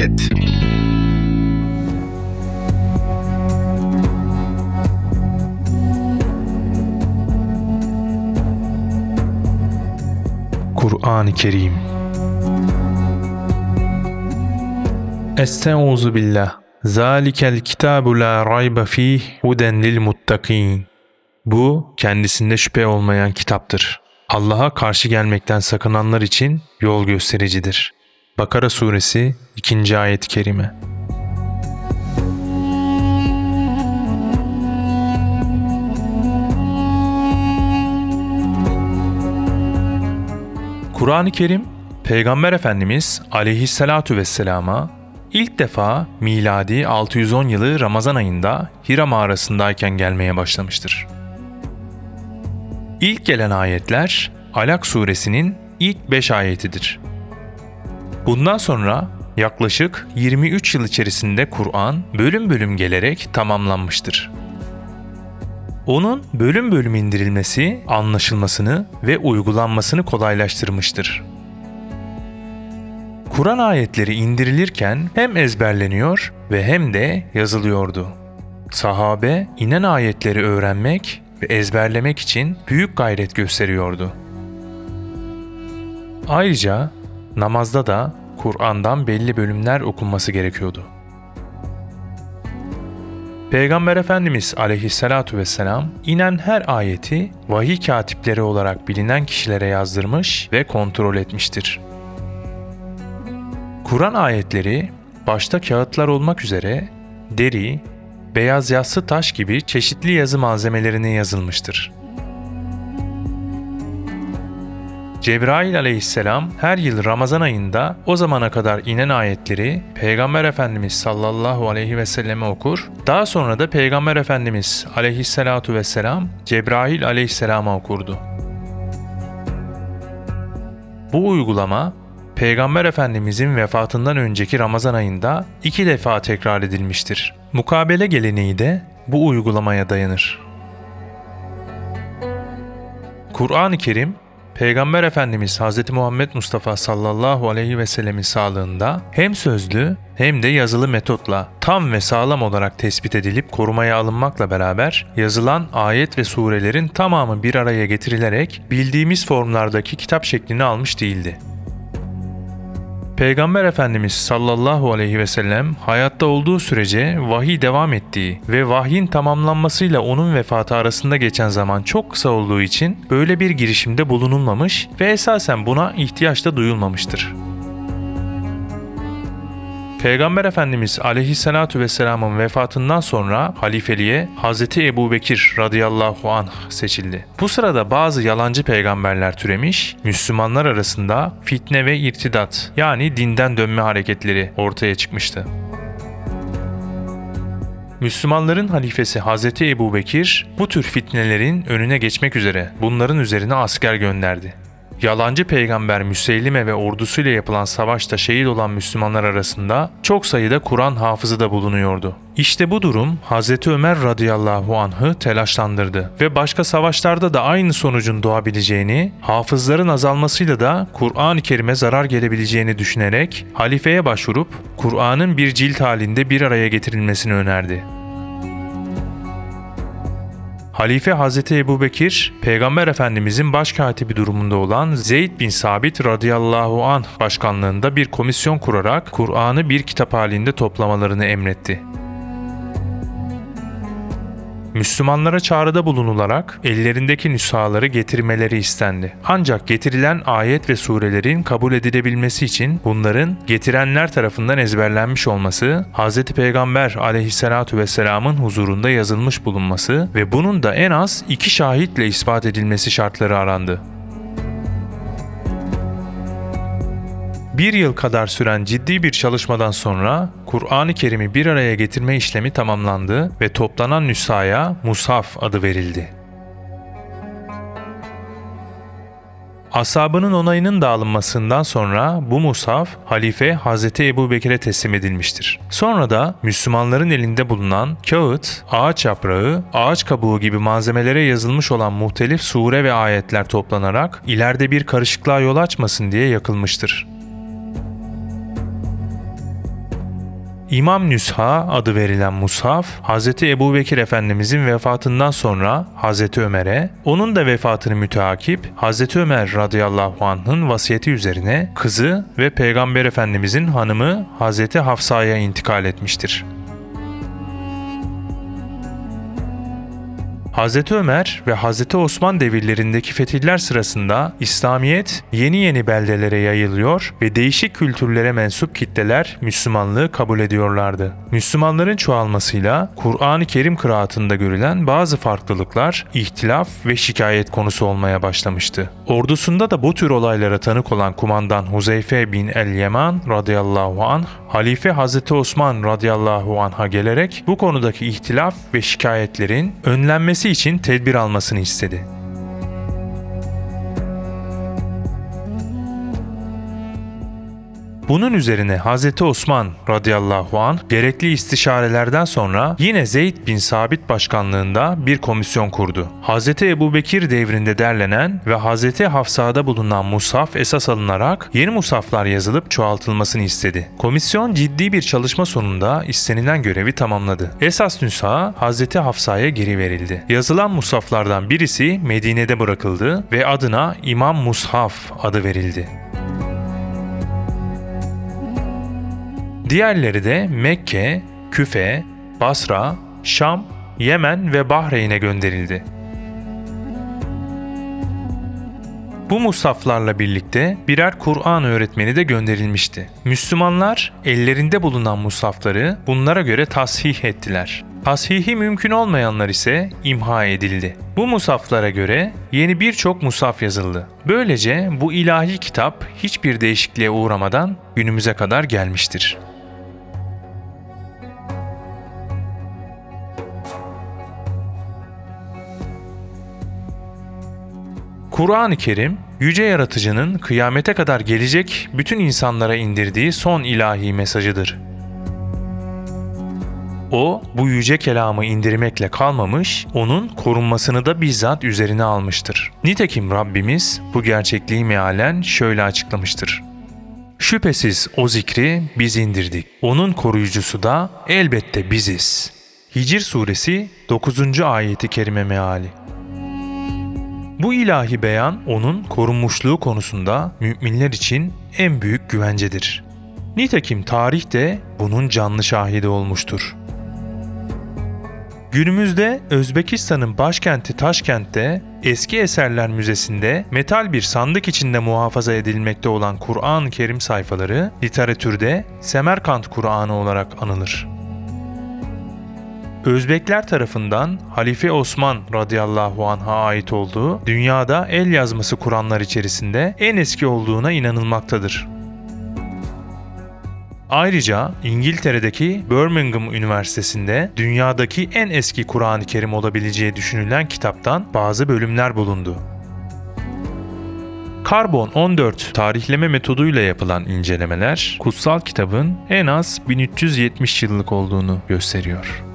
Bereket Kur'an-ı Kerim Estaizu billah Zalikel kitabu la rayba fih huden lil muttakin Bu kendisinde şüphe olmayan kitaptır. Allah'a karşı gelmekten sakınanlar için yol göstericidir. Bakara suresi 2. ayet-i kerime. Kur'an-ı Kerim, Peygamber Efendimiz aleyhissalatu vesselama ilk defa miladi 610 yılı Ramazan ayında Hira mağarasındayken gelmeye başlamıştır. İlk gelen ayetler Alak suresinin ilk 5 ayetidir. Bundan sonra yaklaşık 23 yıl içerisinde Kur'an bölüm bölüm gelerek tamamlanmıştır. Onun bölüm bölüm indirilmesi anlaşılmasını ve uygulanmasını kolaylaştırmıştır. Kur'an ayetleri indirilirken hem ezberleniyor ve hem de yazılıyordu. Sahabe inen ayetleri öğrenmek ve ezberlemek için büyük gayret gösteriyordu. Ayrıca namazda da Kur'an'dan belli bölümler okunması gerekiyordu. Peygamber Efendimiz aleyhissalatu vesselam inen her ayeti vahiy katipleri olarak bilinen kişilere yazdırmış ve kontrol etmiştir. Kur'an ayetleri başta kağıtlar olmak üzere deri, beyaz yassı taş gibi çeşitli yazı malzemelerine yazılmıştır. Cebrail aleyhisselam her yıl Ramazan ayında o zamana kadar inen ayetleri Peygamber Efendimiz sallallahu aleyhi ve selleme okur. Daha sonra da Peygamber Efendimiz aleyhissalatu vesselam Cebrail aleyhisselama okurdu. Bu uygulama Peygamber Efendimizin vefatından önceki Ramazan ayında iki defa tekrar edilmiştir. Mukabele geleneği de bu uygulamaya dayanır. Kur'an-ı Kerim Peygamber Efendimiz Hz. Muhammed Mustafa sallallahu aleyhi ve sellemin sağlığında hem sözlü hem de yazılı metotla tam ve sağlam olarak tespit edilip korumaya alınmakla beraber yazılan ayet ve surelerin tamamı bir araya getirilerek bildiğimiz formlardaki kitap şeklini almış değildi. Peygamber Efendimiz sallallahu aleyhi ve sellem hayatta olduğu sürece vahiy devam ettiği ve vahyin tamamlanmasıyla onun vefatı arasında geçen zaman çok kısa olduğu için böyle bir girişimde bulunulmamış ve esasen buna ihtiyaç da duyulmamıştır. Peygamber Efendimiz aleyhissalatu vesselamın vefatından sonra halifeliğe Hz. Ebu Bekir radıyallahu anh seçildi. Bu sırada bazı yalancı peygamberler türemiş, Müslümanlar arasında fitne ve irtidat yani dinden dönme hareketleri ortaya çıkmıştı. Müslümanların halifesi Hz. Ebu Bekir bu tür fitnelerin önüne geçmek üzere bunların üzerine asker gönderdi. Yalancı peygamber Müseylime ve ordusuyla yapılan savaşta şehit olan Müslümanlar arasında çok sayıda Kur'an hafızı da bulunuyordu. İşte bu durum Hz. Ömer radıyallahu anh'ı telaşlandırdı ve başka savaşlarda da aynı sonucun doğabileceğini, hafızların azalmasıyla da Kur'an-ı Kerim'e zarar gelebileceğini düşünerek halifeye başvurup Kur'an'ın bir cilt halinde bir araya getirilmesini önerdi. Halife Hazreti Ebu Bekir, Peygamber Efendimizin başkatibi durumunda olan Zeyd bin Sabit radıyallahu anh başkanlığında bir komisyon kurarak Kur'an'ı bir kitap halinde toplamalarını emretti. Müslümanlara çağrıda bulunularak ellerindeki nüshaları getirmeleri istendi. Ancak getirilen ayet ve surelerin kabul edilebilmesi için bunların getirenler tarafından ezberlenmiş olması, Hz. Peygamber aleyhissalatu vesselamın huzurunda yazılmış bulunması ve bunun da en az iki şahitle ispat edilmesi şartları arandı. Bir yıl kadar süren ciddi bir çalışmadan sonra Kur'an-ı Kerim'i bir araya getirme işlemi tamamlandı ve toplanan nüshaya Mushaf adı verildi. Asabının onayının dağılınmasından sonra bu mushaf halife Hz. Ebu Bekir'e teslim edilmiştir. Sonra da Müslümanların elinde bulunan kağıt, ağaç yaprağı, ağaç kabuğu gibi malzemelere yazılmış olan muhtelif sure ve ayetler toplanarak ileride bir karışıklığa yol açmasın diye yakılmıştır. İmam Nüsha adı verilen mushaf, Hz. Ebu Bekir Efendimizin vefatından sonra Hz. Ömer'e, onun da vefatını müteakip Hz. Ömer radıyallahu anh'ın vasiyeti üzerine kızı ve Peygamber Efendimizin hanımı Hz. Hafsa'ya intikal etmiştir. Hz. Ömer ve Hz. Osman devirlerindeki fetihler sırasında İslamiyet yeni yeni beldelere yayılıyor ve değişik kültürlere mensup kitleler Müslümanlığı kabul ediyorlardı. Müslümanların çoğalmasıyla Kur'an-ı Kerim kıraatında görülen bazı farklılıklar ihtilaf ve şikayet konusu olmaya başlamıştı. Ordusunda da bu tür olaylara tanık olan kumandan Huzeyfe bin el-Yeman radıyallahu anh, Halife Hazreti Osman radıyallahu anh'a gelerek bu konudaki ihtilaf ve şikayetlerin önlenmesi için tedbir almasını istedi. Bunun üzerine Hz. Osman radıyallahu an gerekli istişarelerden sonra yine Zeyd bin Sabit başkanlığında bir komisyon kurdu. Hz. Ebu Bekir devrinde derlenen ve Hz. Hafsa'da bulunan musaf esas alınarak yeni musaflar yazılıp çoğaltılmasını istedi. Komisyon ciddi bir çalışma sonunda istenilen görevi tamamladı. Esas nüsha Hz. Hafsa'ya geri verildi. Yazılan musaflardan birisi Medine'de bırakıldı ve adına İmam Mushaf adı verildi. Diğerleri de Mekke, Küfe, Basra, Şam, Yemen ve Bahreyn'e gönderildi. Bu musaflarla birlikte birer Kur'an öğretmeni de gönderilmişti. Müslümanlar ellerinde bulunan musafları bunlara göre tasih ettiler. Tashihi mümkün olmayanlar ise imha edildi. Bu musaflara göre yeni birçok musaf yazıldı. Böylece bu ilahi kitap hiçbir değişikliğe uğramadan günümüze kadar gelmiştir. Kur'an-ı Kerim, Yüce Yaratıcı'nın kıyamete kadar gelecek bütün insanlara indirdiği son ilahi mesajıdır. O, bu yüce kelamı indirmekle kalmamış, onun korunmasını da bizzat üzerine almıştır. Nitekim Rabbimiz bu gerçekliği mealen şöyle açıklamıştır. Şüphesiz o zikri biz indirdik. Onun koruyucusu da elbette biziz. Hicr suresi 9. ayeti kerime meali. Bu ilahi beyan onun korunmuşluğu konusunda müminler için en büyük güvencedir. Nitekim tarih de bunun canlı şahidi olmuştur. Günümüzde Özbekistan'ın başkenti Taşkent'te Eski Eserler Müzesi'nde metal bir sandık içinde muhafaza edilmekte olan Kur'an-ı Kerim sayfaları literatürde Semerkant Kur'anı olarak anılır. Özbekler tarafından Halife Osman radıyallahu anh'a ait olduğu dünyada el yazması Kur'anlar içerisinde en eski olduğuna inanılmaktadır. Ayrıca İngiltere'deki Birmingham Üniversitesi'nde dünyadaki en eski Kur'an-ı Kerim olabileceği düşünülen kitaptan bazı bölümler bulundu. Karbon 14 tarihleme metoduyla yapılan incelemeler kutsal kitabın en az 1370 yıllık olduğunu gösteriyor.